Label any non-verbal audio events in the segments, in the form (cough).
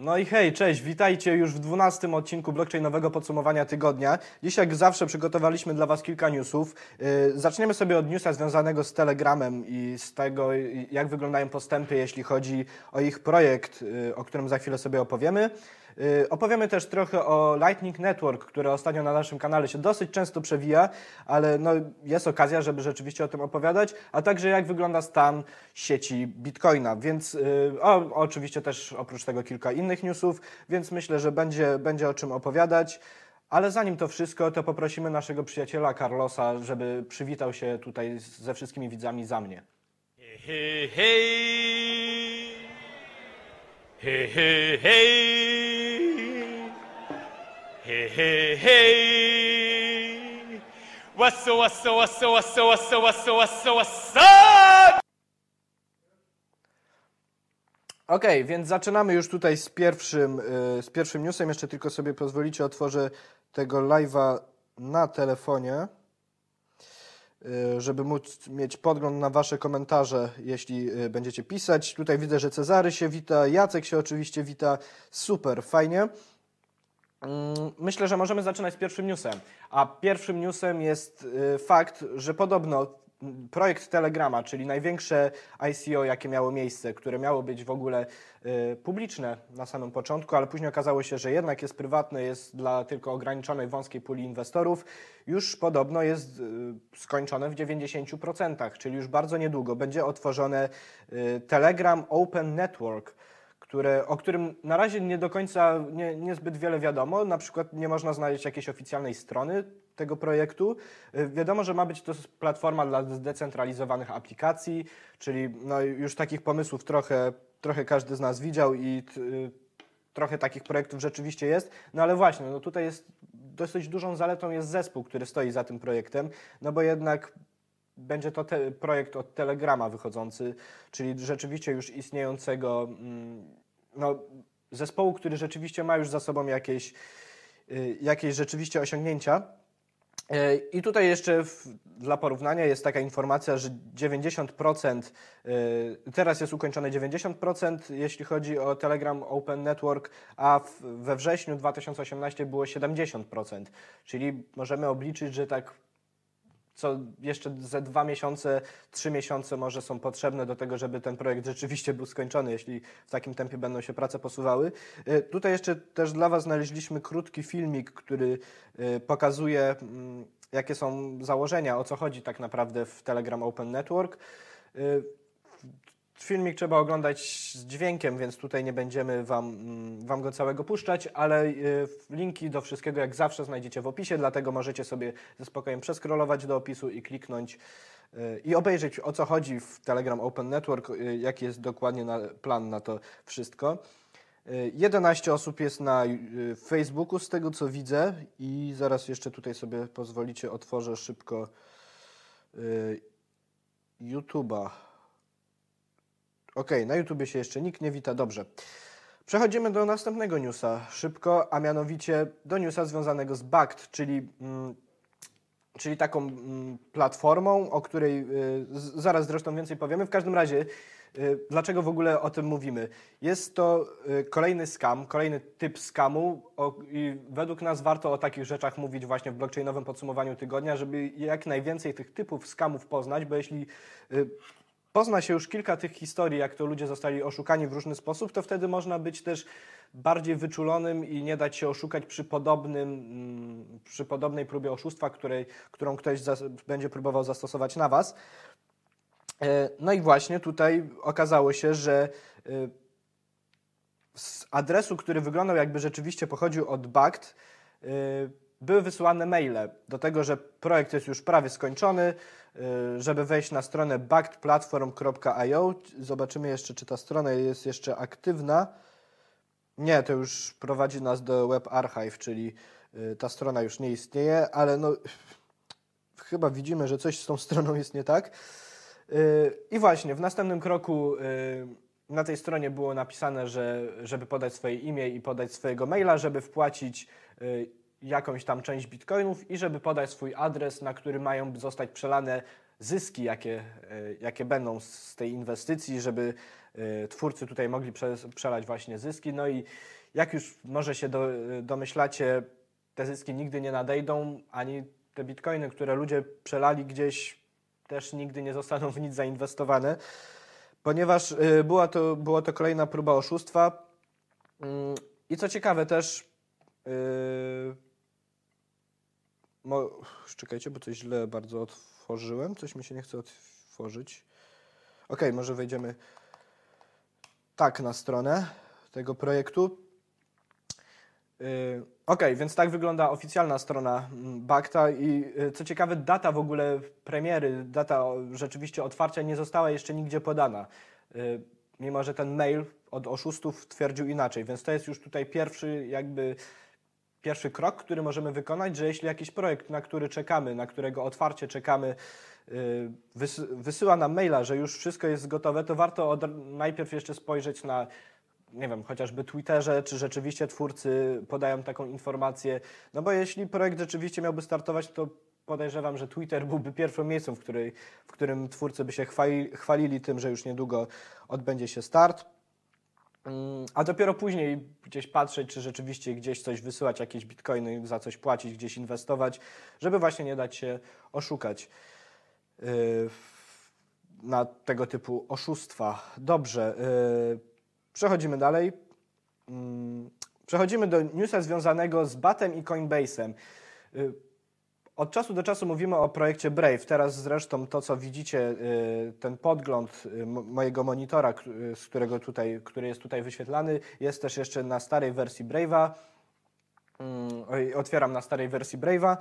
No i hej, cześć, witajcie już w 12 odcinku blockchainowego podsumowania tygodnia. Dziś jak zawsze przygotowaliśmy dla Was kilka newsów. Yy, zaczniemy sobie od newsa związanego z Telegramem i z tego, y, jak wyglądają postępy, jeśli chodzi o ich projekt, yy, o którym za chwilę sobie opowiemy. Yy, Opowiemy też trochę o Lightning Network, które ostatnio na naszym kanale się dosyć często przewija, ale no, jest okazja, żeby rzeczywiście o tym opowiadać, a także jak wygląda stan sieci Bitcoina. Więc yy, o, oczywiście też oprócz tego kilka innych newsów, więc myślę, że będzie, będzie o czym opowiadać. Ale zanim to wszystko, to poprosimy naszego przyjaciela Carlosa, żeby przywitał się tutaj ze wszystkimi widzami za mnie. Hey, hey, hey, hey, hey, hey, hey, hey. What's up, what's up, what's? Okej, więc zaczynamy już tutaj z pierwszym, y, z pierwszym newsem. Jeszcze tylko sobie pozwolicie, otworzę tego live'a na telefonie, żeby móc mieć podgląd na Wasze komentarze, jeśli y, będziecie pisać. Tutaj widzę, że Cezary się wita, Jacek się oczywiście wita. Super, fajnie. Mm, Myślę, że możemy zaczynać z pierwszym newsem. A pierwszym newsem jest y, fakt, że podobno projekt Telegrama, czyli największe ICO, jakie miało miejsce, które miało być w ogóle y, publiczne na samym początku, ale później okazało się, że jednak jest prywatne, jest dla tylko ograniczonej, wąskiej puli inwestorów, już podobno jest y, skończone w 90%, czyli już bardzo niedługo będzie otworzone y, Telegram Open Network które, o którym na razie nie do końca nie, niezbyt wiele wiadomo. Na przykład nie można znaleźć jakiejś oficjalnej strony tego projektu. Y, Wiadomo, że ma być to platforma dla zdecentralizowanych aplikacji, czyli no już takich pomysłów trochę, trochę każdy z nas widział i y, trochę takich projektów rzeczywiście jest. No ale właśnie, no tutaj jest dosyć dużą zaletą jest zespół, który stoi za tym projektem, no bo jednak będzie to projekt od Telegrama wychodzący, czyli rzeczywiście już istniejącego mm, no, zespołu, który rzeczywiście ma już za sobą jakieś, y, jakieś rzeczywiście osiągnięcia. Y, I tutaj jeszcze w, dla porównania jest taka informacja, że 90%, y, teraz jest ukończone 90%, jeśli chodzi o Telegram Open Network, a w, we wrześniu 2018 było 70%. Czyli możemy obliczyć, że tak co jeszcze ze dwa miesiące, trzy miesiące może są potrzebne do tego, żeby ten projekt rzeczywiście był skończony, jeśli w takim tempie będą się prace posuwały. Y, Tutaj jeszcze też dla Was znaleźliśmy krótki filmik, który y, pokazuje, mm, jakie są założenia, o co chodzi tak naprawdę w Telegram Open Network. Filmik trzeba oglądać z dźwiękiem, więc tutaj nie będziemy Wam, mm, wam go całego puszczać, ale y, linki do wszystkiego jak zawsze znajdziecie w opisie, dlatego możecie sobie ze spokojem przeskrolować do opisu i kliknąć y, i obejrzeć o co chodzi w Telegram Open Network, y, jaki jest dokładnie plan na to wszystko. Y, 11 osób jest na Facebooku z tego co widzę i zaraz jeszcze tutaj sobie pozwolicie otworzę szybko YouTube'a. Okej, na YouTubie się jeszcze nikt nie wita, dobrze. Przechodzimy do następnego newsa szybko, a mianowicie do newsa związanego z BACT, czyli, mm, czyli taką mm, platformą, o której y, zaraz zresztą więcej powiemy. W każdym razie, y, dlaczego w ogóle o tym mówimy? Jest to y, kolejny scam, kolejny typ skamu o, i według nas warto o takich rzeczach mówić właśnie w blockchainowym podsumowaniu tygodnia, żeby jak najwięcej tych typów skamów poznać, bo jeśli y, pozna się już kilka tych historii, jak to ludzie zostali oszukani w różny sposób, to wtedy można być też bardziej wyczulonym i nie dać się oszukać przy, podobnym, mm, przy podobnej próbie oszustwa, której, którą ktoś będzie próbował zastosować na Was. E, No i właśnie tutaj okazało się, że e, z adresu, który wyglądał jakby rzeczywiście pochodził od BACT, y, były wysyłane maile do tego, że projekt jest już prawie skończony, y, żeby wejść na stronę backedplatform.io. Zobaczymy jeszcze, czy ta strona jest jeszcze aktywna. Nie, to już prowadzi nas do Web Archive, czyli y, ta strona już nie istnieje, ale no chyba widzimy, że coś z tą stroną jest nie tak. Yy, I właśnie w następnym kroku na tej stronie było napisane, że żeby podać swoje imię i podać swojego maila, żeby wpłacić jakąś tam część bitcoinów i żeby podać swój adres, na który mają zostać przelane zyski, jakie, e, jakie będą z tej inwestycji, żeby e, twórcy tutaj mogli prze, przelać właśnie zyski. No i jak już może się do, domyślacie, te zyski nigdy nie nadejdą, ani te bitcoiny, które ludzie przelali gdzieś, też nigdy nie zostaną w nic zainwestowane, ponieważ była to, była to kolejna próba oszustwa. Mm, I co ciekawe też, mo, czekajcie, bo coś źle bardzo otworzyłem, coś mi się nie chce otworzyć. Ok, może wejdziemy tak na stronę tego projektu. Yy, Ok, więc tak wygląda oficjalna strona mm, Bakta i y, co ciekawe, data w ogóle premiery, data rzeczywiście otwarcia nie została jeszcze nigdzie podana. Y, Mimo, że ten mail od oszustów twierdził inaczej, więc to jest już tutaj pierwszy jakby pierwszy krok, który możemy wykonać, że jeśli jakiś projekt, na który czekamy, na którego otwarcie czekamy, y, wys- wysyła nam maila, że już wszystko jest gotowe, to warto najpierw jeszcze spojrzeć na, nie wiem, chociażby Twitterze, czy rzeczywiście twórcy podają taką informację. No bo jeśli projekt rzeczywiście miałby startować, to podejrzewam, że Twitter byłby pierwszym miejscem, w, której, w którym twórcy by się chwali, chwalili tym, że już niedługo odbędzie się start. Mm, A dopiero później gdzieś patrzeć, czy rzeczywiście gdzieś coś wysyłać, jakieś bitcoiny, za coś płacić, gdzieś inwestować, żeby właśnie nie dać się oszukać yy, na tego typu oszustwa. Dobrze, yy, przechodzimy dalej. Mm, Przechodzimy do newsa związanego z Batem i Coinbase'em. Od czasu do czasu mówimy o projekcie Brave. Teraz zresztą to, co widzicie, y, ten podgląd y, mo- mojego monitora, y, z którego tutaj, który jest tutaj wyświetlany, jest też jeszcze na starej wersji Brave'a. Mm, Otwieram na starej wersji Brave'a.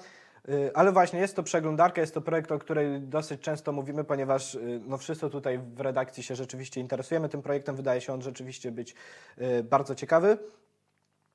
Ale właśnie jest to przeglądarka, jest to projekt, o której dosyć często mówimy, ponieważ no, wszyscy tutaj w redakcji się rzeczywiście interesujemy tym projektem. Wydaje się on rzeczywiście być bardzo ciekawy.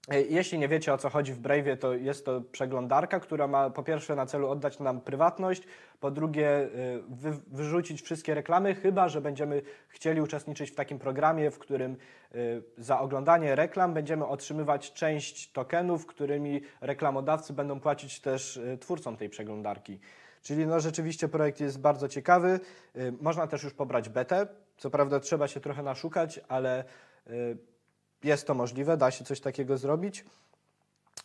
E, Jeśli nie wiecie o co chodzi w Brave'ie, to jest to przeglądarka, która ma po pierwsze na celu oddać nam prywatność, po drugie y, wy, wyrzucić wszystkie reklamy, chyba że będziemy chcieli uczestniczyć w takim programie, w którym y, za oglądanie reklam będziemy otrzymywać część tokenów, którymi reklamodawcy będą płacić też twórcom tej przeglądarki. Czyli no rzeczywiście projekt jest bardzo ciekawy. Można też już pobrać betę. Co prawda trzeba się trochę naszukać, ale jest to możliwe, da się coś takiego zrobić.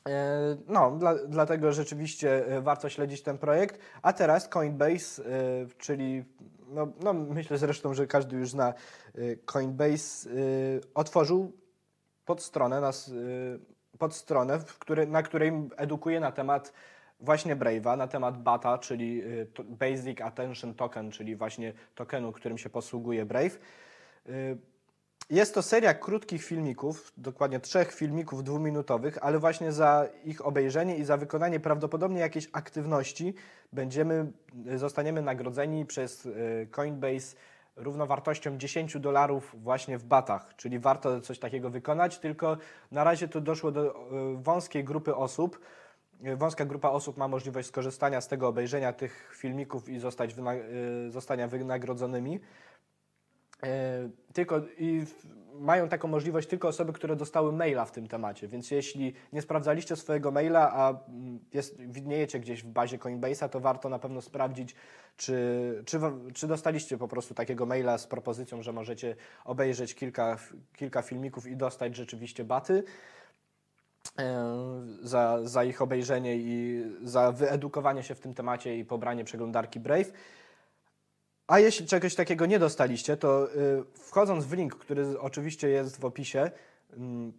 E, No, dla, dlatego rzeczywiście e, warto śledzić ten projekt. A teraz Coinbase, e, czyli no, no myślę zresztą, że każdy już zna Coinbase, otworzył podstronę, nas, podstronę w której, na której edukuje na temat właśnie Brave'a, na temat BATA, czyli Basic Attention Token, czyli właśnie tokenu, którym się posługuje Brave. Jest to seria krótkich filmików, dokładnie trzech filmików dwuminutowych, ale właśnie za ich obejrzenie i za wykonanie prawdopodobnie jakiejś aktywności będziemy, zostaniemy nagrodzeni przez e, Coinbase równowartością 10 dolarów właśnie w batach, czyli warto coś takiego wykonać, tylko na razie to doszło do e, wąskiej grupy osób. E, Wąska grupa osób ma możliwość skorzystania z tego obejrzenia tych filmików i zostać wyna- zostania wynagrodzonymi. E, Tylko i mają taką możliwość tylko osoby, które dostały maila w tym temacie. Więc jeśli nie sprawdzaliście swojego maila, a mm, jest, widniejecie gdzieś w bazie Coinbase'a, to warto na pewno sprawdzić, czy, czy, czy dostaliście po prostu takiego maila z propozycją, że możecie obejrzeć kilka, kilka filmików i dostać rzeczywiście baty e, za, za ich obejrzenie i za wyedukowanie się w tym temacie i pobranie przeglądarki Brave. A jeśli czegoś takiego nie dostaliście, to y, wchodząc w link, który oczywiście jest w opisie, ym,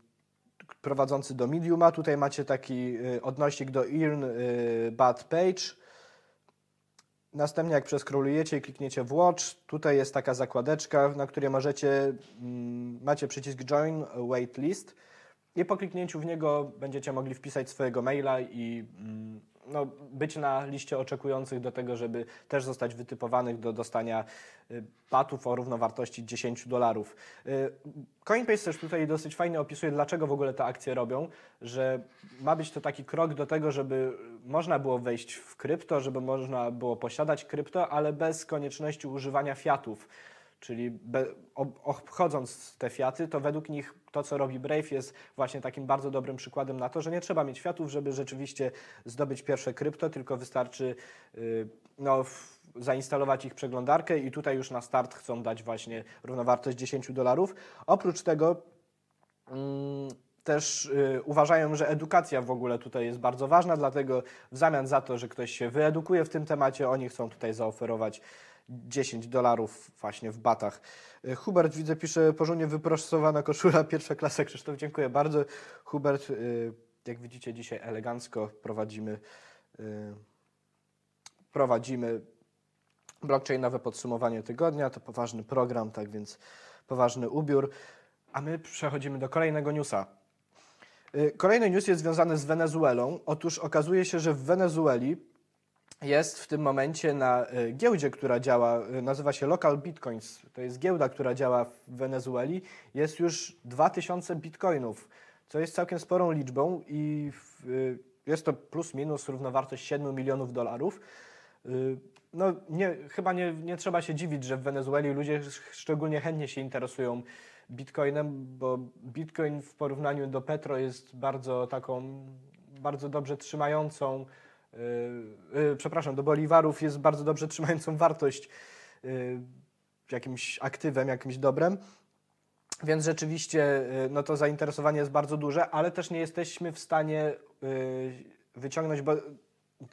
prowadzący do Mediuma, tutaj macie taki y, odnośnik do Earn y, Bad Page. Następnie jak przeskrolujecie i klikniecie w Watch, tutaj jest taka zakładeczka, na której możecie, mm, macie przycisk Join Waitlist i po kliknięciu w niego będziecie mogli wpisać swojego maila i mm, no, być na liście oczekujących do tego, żeby też zostać wytypowanych do dostania y, batów o równowartości 10 dolarów. Y, Coinbase też tutaj dosyć fajnie opisuje, dlaczego w ogóle te akcje robią, że ma być to taki krok do tego, żeby można było wejść w krypto, żeby można było posiadać krypto, ale bez konieczności używania fiatów. Czyli be, ob, obchodząc te fiaty, to według nich to, co robi Brave, jest właśnie takim bardzo dobrym przykładem na to, że nie trzeba mieć fiatów, żeby rzeczywiście zdobyć pierwsze krypto, tylko wystarczy y, no, w, zainstalować ich przeglądarkę i tutaj już na start chcą dać właśnie równowartość 10 dolarów. Oprócz tego mm, też y, uważają, że edukacja w ogóle tutaj jest bardzo ważna, dlatego w zamian za to, że ktoś się wyedukuje w tym temacie, oni chcą tutaj zaoferować 10 dolarów właśnie w batach. Y, Hubert, widzę, pisze porządnie wyprostowana koszula, pierwsza klasa. Krzysztof, dziękuję bardzo. Hubert, y, jak widzicie dzisiaj elegancko prowadzimy, y, prowadzimy blockchainowe podsumowanie tygodnia. To poważny program, tak więc poważny ubiór. A my przechodzimy do kolejnego newsa. Kolejny news jest związany z Wenezuelą. Otóż okazuje się, że w Wenezueli jest w tym momencie na y, giełdzie, która działa, y, nazywa się Local Bitcoins. To jest giełda, która działa w Wenezueli. Jest już 2000 bitcoinów, co jest całkiem sporą liczbą i y, jest to plus minus równowartość 7 milionów dolarów. No, nie, chyba nie, nie trzeba się dziwić, że w Wenezueli ludzie sz- szczególnie chętnie się interesują bitcoinem, bo bitcoin w porównaniu do petro jest bardzo taką, bardzo dobrze trzymającą, przepraszam, do boliwarów jest bardzo dobrze trzymającą wartość yy, jakimś aktywem, jakimś dobrem. Więc rzeczywiście no to zainteresowanie jest bardzo duże, ale też nie jesteśmy w stanie wyciągnąć,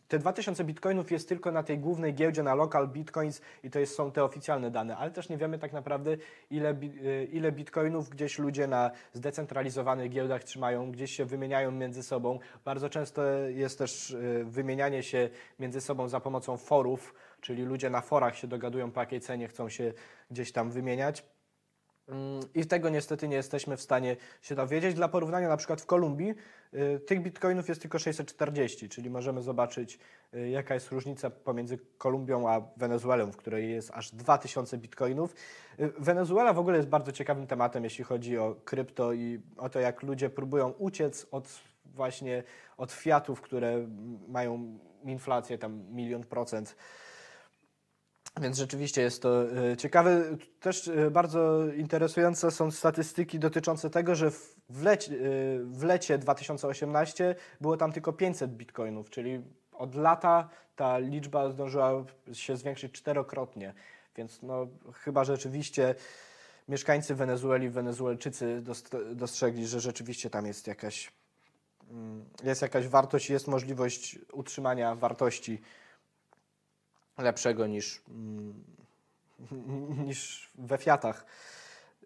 te 2000 bitcoinów jest tylko na tej głównej giełdzie, na local bitcoins i to jest, są te oficjalne dane, ale też nie wiemy tak naprawdę ile, y, ile bitcoinów gdzieś ludzie na zdecentralizowanych giełdach trzymają, gdzieś się wymieniają między sobą. Bardzo często jest też y, wymienianie się między sobą za pomocą forów, czyli ludzie na forach się dogadują po jakiej cenie chcą się gdzieś tam wymieniać. Mm, I tego niestety nie jesteśmy w stanie się dowiedzieć. Dla porównania, na przykład w Kolumbii y, tych bitcoinów jest tylko 640, czyli możemy zobaczyć, y, jaka jest różnica pomiędzy Kolumbią a Wenezuelą, w której jest aż 2000 bitcoinów. Y, Wenezuela w ogóle jest bardzo ciekawym tematem, jeśli chodzi o krypto i o to, jak ludzie próbują uciec od właśnie od fiatów, które mm, mają inflację tam milion procent. Więc rzeczywiście jest to e, ciekawe. Też e, bardzo interesujące są statystyki dotyczące tego, że w, lecie, e, w lecie 2018 było tam tylko 500 bitcoinów, czyli od lata ta liczba zdążyła się zwiększyć czterokrotnie. Więc no, chyba rzeczywiście mieszkańcy Wenezueli, Wenezuelczycy dost- dostrzegli, że rzeczywiście tam jest jakaś, mm, jest jakaś wartość, jest możliwość utrzymania wartości lepszego niż, mm, (laughs) niż we Fiatach.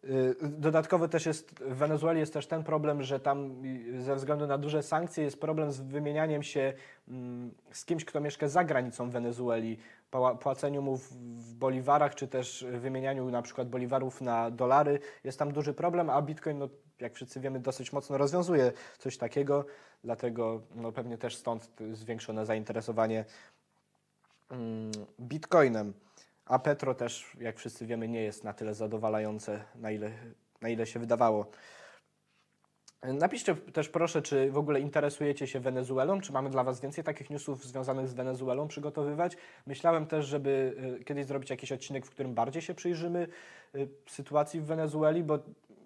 Y, Dodatkowo też jest, w Wenezueli jest też ten problem, że tam y, ze względu na duże sankcje jest problem z wymienianiem się mm, z kimś, kto mieszka za granicą Wenezueli, pła- płaceniu mu w, boliwarach, czy też wymienianiu na przykład boliwarów na dolary. Jest tam duży problem, a Bitcoin, no, jak wszyscy wiemy, dosyć mocno rozwiązuje coś takiego, dlatego no, pewnie też stąd zwiększone zainteresowanie Bitcoinem. A Petro też, jak wszyscy wiemy, nie jest na tyle zadowalające, na ile, na ile się wydawało. Napiszcie też proszę, czy w ogóle interesujecie się Wenezuelą, czy mamy dla Was więcej takich newsów związanych z Wenezuelą przygotowywać. Myślałem też, żeby y, kiedyś zrobić jakiś odcinek, w którym bardziej się przyjrzymy y, sytuacji w Wenezueli, bo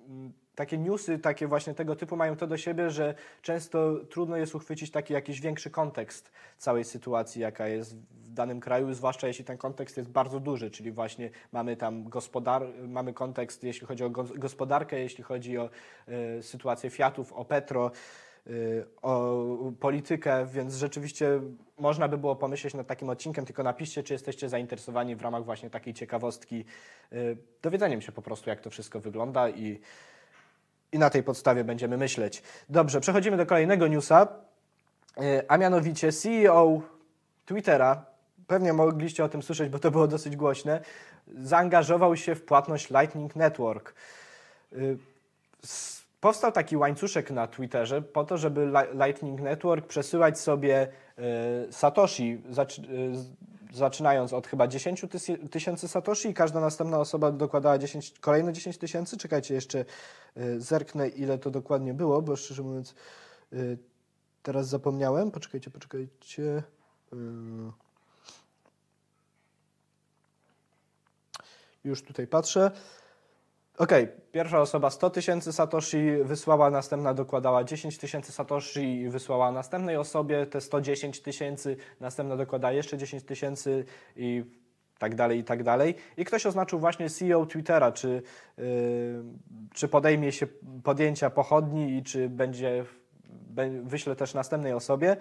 mm, takie newsy, takie właśnie tego typu mają to do siebie, że często trudno jest uchwycić taki jakiś większy kontekst całej sytuacji, jaka jest w danym kraju, zwłaszcza jeśli ten kontekst jest bardzo duży, czyli właśnie mamy tam gospodar, mamy kontekst, jeśli chodzi o go- gospodarkę, jeśli chodzi o e, sytuację Fiatów, o Petro, e, o politykę, więc rzeczywiście można by było pomyśleć nad takim odcinkiem, tylko napiszcie, czy jesteście zainteresowani w ramach właśnie takiej ciekawostki, e, dowiedzeniem się po prostu, jak to wszystko wygląda i i na tej podstawie będziemy myśleć. Dobrze, przechodzimy do kolejnego newsa, e, a mianowicie CEO Twittera, pewnie mogliście o tym słyszeć, bo to było dosyć głośne, zaangażował się w płatność Lightning Network. S- Powstał taki łańcuszek na Twitterze po to, żeby Li- Lightning Network przesyłać sobie y, Satoshi, zaczynając od chyba 10 tysy- tysięcy Satoshi i każda następna osoba dokładała 10, kolejne 10 tysięcy. Czekajcie, jeszcze y, zerknę, ile to dokładnie było, bo szczerze mówiąc y, teraz zapomniałem. Poczekajcie, poczekajcie. Y, Już tutaj patrzę. Okej, pierwsza osoba 100 tysięcy Satoshi wysłała, następna dokładała 10 tysięcy Satoshi i wysłała następnej osobie te 110 tysięcy, następna dokłada jeszcze 10 tysięcy i tak dalej, i tak dalej. I ktoś oznaczył właśnie CEO Twittera, czy, yy, czy podejmie się podjęcia pochodni i czy będzie, wyśle też następnej osobie.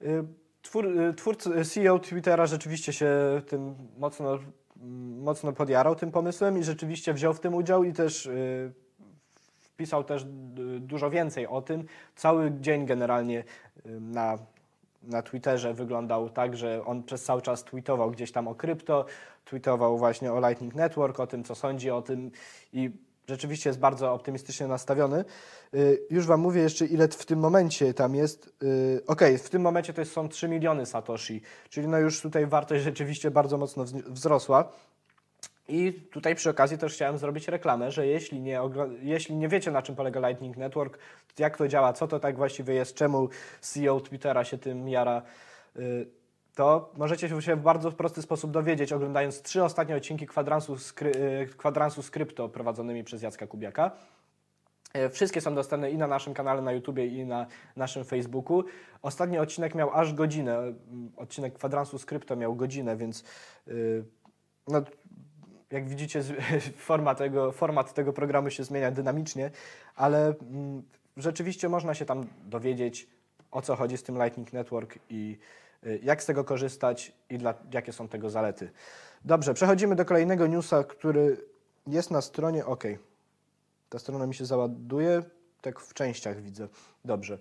Yy, Twór, yy, twórcy, CEO Twittera rzeczywiście się tym mocno, mocno podjarał tym pomysłem i rzeczywiście wziął w tym udział i też yy, wpisał też y, dużo więcej o tym. Cały dzień generalnie y, na, na Twitterze wyglądał tak, że on przez cały czas tweetował gdzieś tam o krypto, tweetował właśnie o Lightning Network, o tym, co sądzi o tym i rzeczywiście jest bardzo optymistycznie nastawiony. Y, Już Wam mówię jeszcze, ile w tym momencie tam jest. Y, Ok, w tym momencie to są 3 miliony Satoshi, czyli no już tutaj wartość (laughs) rzeczywiście bardzo mocno wz- wzrosła. I tutaj przy okazji też chciałem zrobić reklamę, że jeśli nie, jeśli nie wiecie na czym polega Lightning Network, jak to działa, co to tak właściwie jest, czemu CEO Twittera się tym jara, y, to możecie się w bardzo prosty sposób dowiedzieć, oglądając trzy ostatnie odcinki kwadransu, skry, y, kwadransu skrypto prowadzonymi przez Jacka Kubiaka. E, Wszystkie są dostępne i na naszym kanale na YouTubie, i na naszym Facebooku. Ostatni odcinek miał aż godzinę. Mm, Odcinek kwadransu skrypto miał godzinę, więc y, no, jak widzicie, z- (laughs) forma tego, format tego programu się zmienia dynamicznie, ale mm, rzeczywiście można się tam dowiedzieć, o co chodzi z tym Lightning Network i jak z tego korzystać i dla, jakie są tego zalety. Dobrze, przechodzimy do kolejnego newsa, który jest na stronie OK. Ta strona mi się załaduje, tak w częściach widzę. Dobrze,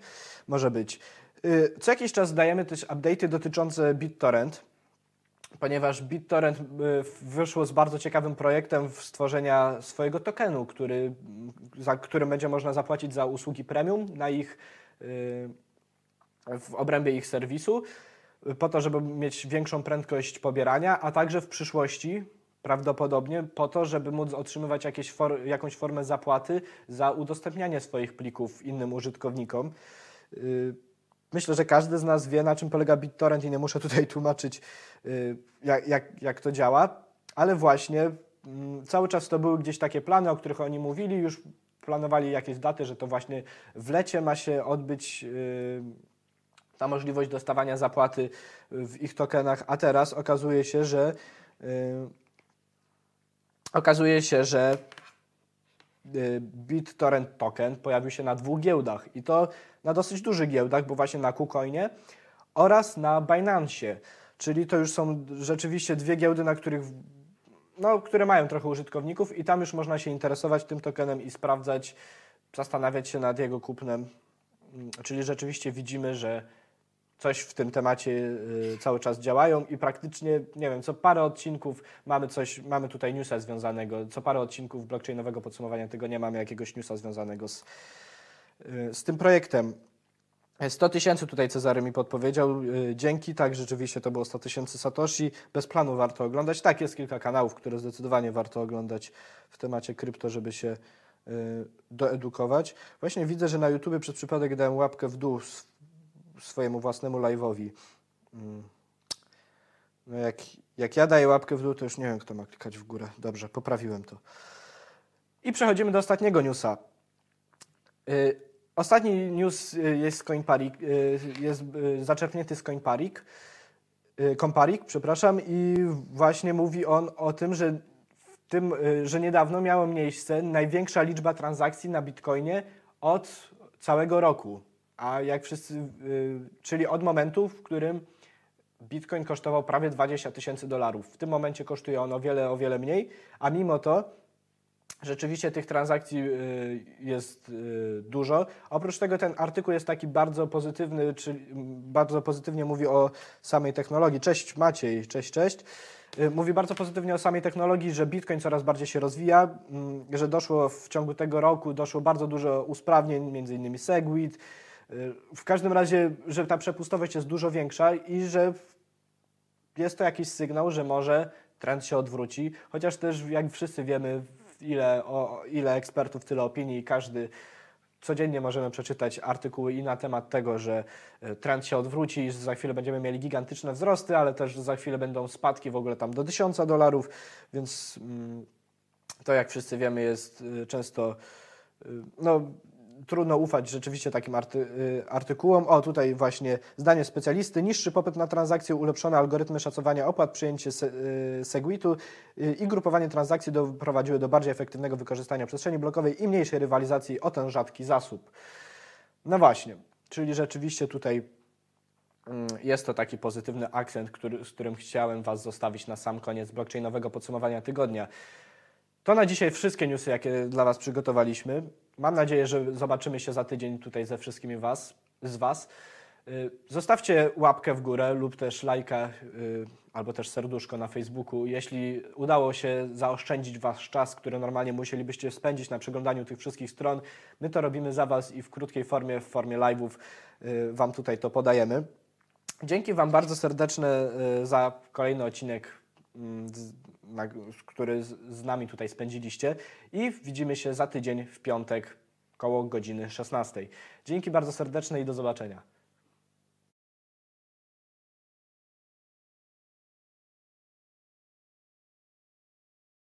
może być. Y, Co jakiś czas dajemy też update'y dotyczące BitTorrent, ponieważ BitTorrent y, wyszło z bardzo ciekawym projektem w stworzenia swojego tokenu, który, za którym będzie można zapłacić za usługi premium na ich, y, w obrębie ich serwisu, y, po to, żeby mieć większą prędkość pobierania, a także w przyszłości prawdopodobnie po to, żeby móc otrzymywać for, jakąś formę zapłaty za udostępnianie swoich plików innym użytkownikom. Y, Myślę, że każdy z nas wie, na czym polega BitTorrent i nie muszę tutaj (laughs) tłumaczyć, y, jak, jak, jak to działa, ale właśnie mm, cały czas to były gdzieś takie plany, o których oni mówili, już planowali jakieś daty, że to właśnie w lecie ma się odbyć y, ta możliwość dostawania zapłaty w ich tokenach, a teraz okazuje się, że y, okazuje się, że y, BitTorrent token pojawił się na dwóch giełdach. I to na dosyć dużych giełdach, bo właśnie na KuCoinie oraz na Binance, czyli to już są rzeczywiście dwie giełdy, na których no, które mają trochę użytkowników i tam już można się interesować tym tokenem i sprawdzać, zastanawiać się nad jego kupnem. Czyli rzeczywiście widzimy, że coś w tym temacie y, cały czas działają i praktycznie, nie wiem, co parę odcinków mamy coś, mamy tutaj newsa związanego, co parę odcinków blockchainowego podsumowania tego nie mamy jakiegoś newsa związanego z, y, z tym projektem. 100 tysięcy tutaj Cezary mi podpowiedział. y, Dzięki, tak, rzeczywiście to było 100 tysięcy Satoshi. Bez planu warto oglądać. Tak, jest kilka kanałów, które zdecydowanie warto oglądać w temacie krypto, żeby się doedukować. Właśnie widzę, że na YouTube przez przypadek dałem łapkę w dół swojemu własnemu live'owi. Mm. No jak, jak ja daję łapkę w dół, to już nie wiem, kto ma klikać w górę. Dobrze, poprawiłem to. I przechodzimy do ostatniego newsa. Y, Ostatni news y, jest z Coinparik, y, jest zaczerpnięty z Coinparik, y, Comparik, przepraszam, i właśnie mówi on o tym, że w tym, że niedawno miała miejsce największa liczba transakcji na Bitcoinie od całego roku. A jak wszyscy, y, czyli od momentu, w którym Bitcoin kosztował prawie 20 tysięcy dolarów. W tym momencie kosztuje on o wiele, o wiele mniej, a mimo to rzeczywiście tych transakcji y, jest y, dużo. Oprócz tego ten artykuł jest taki bardzo pozytywny, czyli bardzo pozytywnie mówi o samej technologii. Cześć Maciej, cześć, cześć. Mówi bardzo pozytywnie o samej technologii, że Bitcoin coraz bardziej się rozwija, mm, że doszło w ciągu tego roku, doszło bardzo dużo usprawnień, między innymi Segwit. Y, W każdym razie, że ta przepustowość jest dużo większa i że jest to jakiś sygnał, że może trend się odwróci, chociaż też jak wszyscy wiemy, ile, o, ile ekspertów, tyle opinii każdy codziennie możemy przeczytać artykuły i na temat tego, że e, trend się odwróci że za chwilę będziemy mieli gigantyczne wzrosty, ale też za chwilę będą spadki w ogóle tam do 1000 dolarów, więc mm, to jak wszyscy wiemy jest y, często y, no, trudno ufać rzeczywiście takim arty, y, artykułom. O, tutaj właśnie zdanie specjalisty. Niższy popyt na transakcje, ulepszone algorytmy szacowania opłat, przyjęcie y, Segwitu y, i grupowanie transakcji doprowadziły do bardziej efektywnego wykorzystania przestrzeni blokowej i mniejszej rywalizacji o ten rzadki zasób. No właśnie, czyli rzeczywiście tutaj mm, jest to taki pozytywny akcent, który, z którym chciałem Was zostawić na sam koniec blockchainowego podsumowania tygodnia. To na dzisiaj wszystkie newsy, jakie dla Was przygotowaliśmy. Mam nadzieję, że zobaczymy się za tydzień tutaj ze wszystkimi was, z Was. Y, Zostawcie łapkę w górę lub też lajka y, albo też serduszko na Facebooku. Jeśli udało się zaoszczędzić Wasz czas, który normalnie musielibyście spędzić na przeglądaniu tych wszystkich stron, my to robimy za Was i w krótkiej formie, w formie live'ów y, Wam tutaj to podajemy. Dzięki Wam bardzo serdeczne za kolejny odcinek, mm, który z, nami tutaj spędziliście i widzimy się za tydzień w piątek koło godziny 16. Dzięki bardzo serdeczne i do zobaczenia.